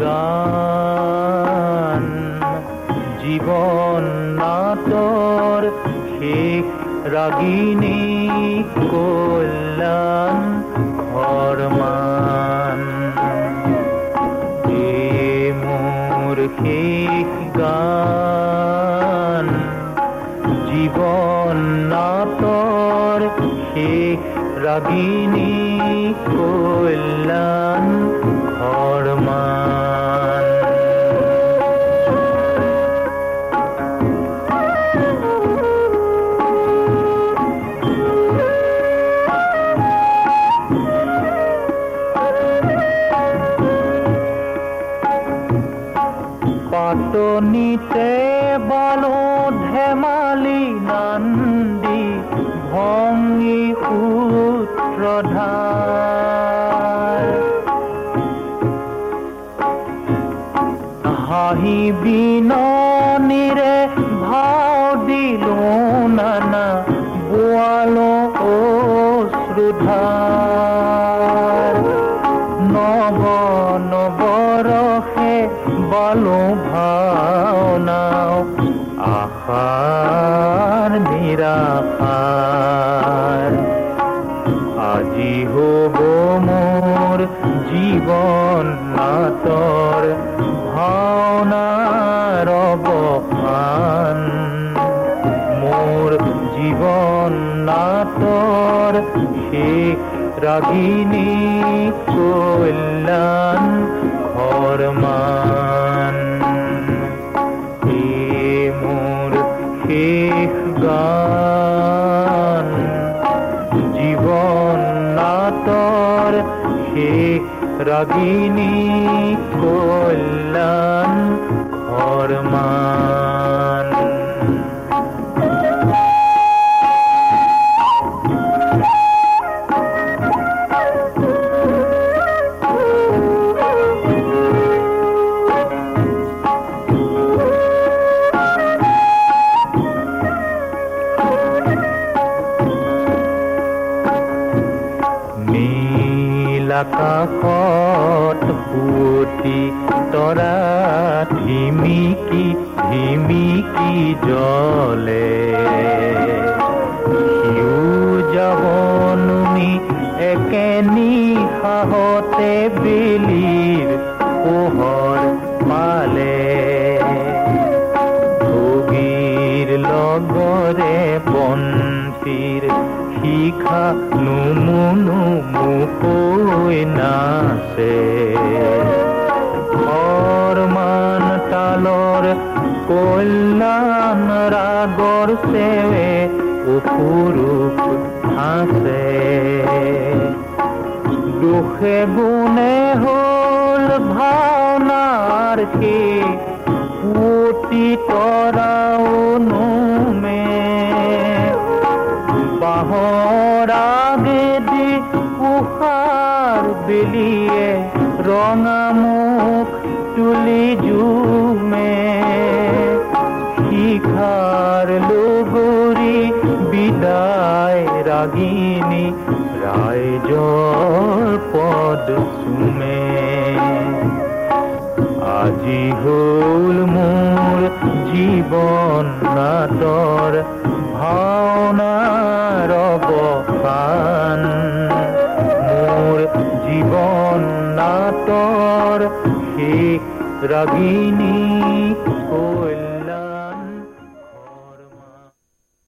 গান জীবন নাটৰ শেষ ৰাগিনী কল্যাণ ঘৰমান মোৰ শেষ গান। জীবন নাটৰ শেষ ৰাগিনী কল্যাণ পাতনিতে বালো ধেমালি নান্দি, ভঙ্গি সূত্ৰধাৰ হাঁহি বিননিৰে ভাও দিলো নানা বোৱালো অশ্ৰুধাৰ নৱ নৱৰসে বালো আশাৰ নিৰাশাৰ আজি হ'ব মোৰ জীৱন নাটৰ ভাওনাৰ অৱসান মোৰ জীৱন নাটৰ শেষ ৰাগিনী কল্যাণ ঘৰমান শেষ ৰাগিনী নীল আকাশত পুতি তৰা ধিমিকি ধিমিকি জলে। যাবনুনি যাব নুনি একে নিশাহতে বেলিৰ পোহৰ লগৰে বন্তিৰ শিখা নুমুনু মুকৈ নাচে। ঘৰমান তালৰ কল্যাণ ৰাগৰ চেৱে অপুৰুপ হাঁচে দুখে গুণে হ'ল ভাওনাৰ সেই পুতি তৰাও বেলিয়ে ৰঙা মুখ তুলি জুমে শিখাৰ লগৰী বিদায় ৰাগিনী ৰাইজৰ পদ চুমে আজি হ'ল মোৰ জীৱন নাটৰ ভাওনাৰ জীৱন নাটর সে ৰাগিনী